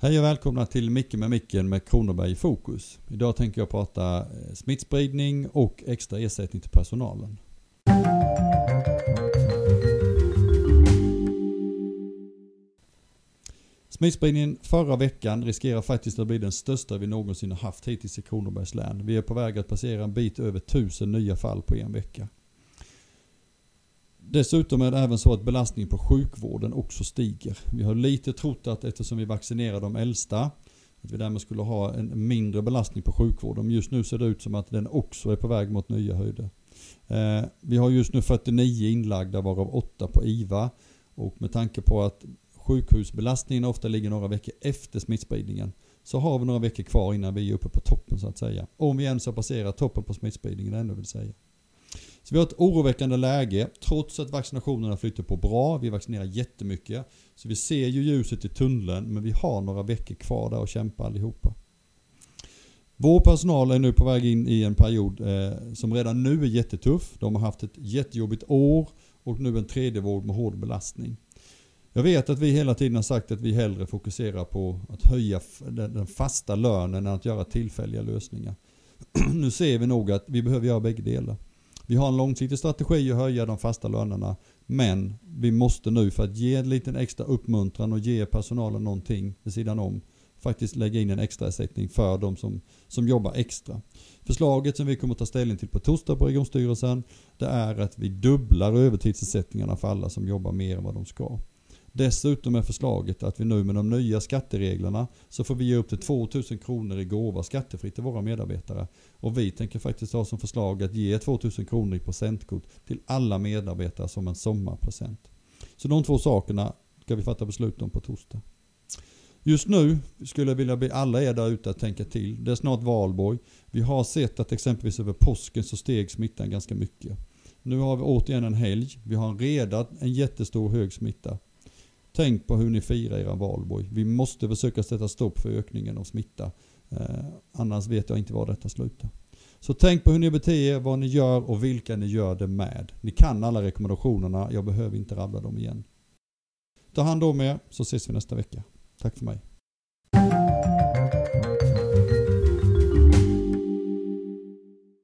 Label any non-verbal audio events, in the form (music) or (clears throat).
Hej och välkomna till Micke med micken med Kronoberg i fokus. Idag tänker jag prata eh, smittspridning och extra ersättning till personalen. Smittspridningen förra veckan riskerar faktiskt att bli den största vi någonsin har haft hittills i Kronobergs län. Vi är på väg att passera en bit över tusen nya fall på en vecka. Dessutom är det även så att belastningen på sjukvården också stiger. Vi har lite trott att eftersom vi vaccinerar de äldsta, att vi därmed skulle ha en mindre belastning på sjukvården. Men just nu ser det ut som att den också är på väg mot nya höjder. Eh, vi har just nu 49 inlagda varav 8 på IVA. Och med tanke på att sjukhusbelastningen ofta ligger några veckor efter smittspridningen så har vi några veckor kvar innan vi är uppe på toppen så att säga. Om vi ens har passerat toppen på smittspridningen ännu vill säga. Så vi har ett oroväckande läge trots att vaccinationerna flyter på bra. Vi vaccinerar jättemycket. Så vi ser ju ljuset i tunneln men vi har några veckor kvar där att kämpa allihopa. Vår personal är nu på väg in i en period eh, som redan nu är jättetuff. De har haft ett jättejobbigt år och nu en tredje våg med hård belastning. Jag vet att vi hela tiden har sagt att vi hellre fokuserar på att höja den fasta lönen än att göra tillfälliga lösningar. (clears throat) nu ser vi nog att vi behöver göra bägge delar. Vi har en långsiktig strategi att höja de fasta lönerna. Men vi måste nu för att ge en liten extra uppmuntran och ge personalen någonting vid sidan om faktiskt lägga in en extra ersättning för de som, som jobbar extra. Förslaget som vi kommer att ta ställning till på torsdag på regionstyrelsen det är att vi dubblar övertidsersättningarna för alla som jobbar mer än vad de ska. Dessutom är förslaget att vi nu med de nya skattereglerna så får vi ge upp till 2000 kronor i gåva skattefritt till våra medarbetare. Och vi tänker faktiskt ha som förslag att ge 2000 kronor i procentkort till alla medarbetare som en sommarpresent. Så de två sakerna ska vi fatta beslut om på torsdag. Just nu skulle jag vilja be alla er där ute att tänka till. Det är snart valborg. Vi har sett att exempelvis över påsken så steg smittan ganska mycket. Nu har vi återigen en helg. Vi har redan en jättestor hög smitta. Tänk på hur ni firar era valborg. Vi måste försöka sätta stopp för ökningen av smitta. Eh, annars vet jag inte var detta slutar. Så tänk på hur ni beter er, vad ni gör och vilka ni gör det med. Ni kan alla rekommendationerna, jag behöver inte rabbla dem igen. Ta hand om er så ses vi nästa vecka. Tack för mig.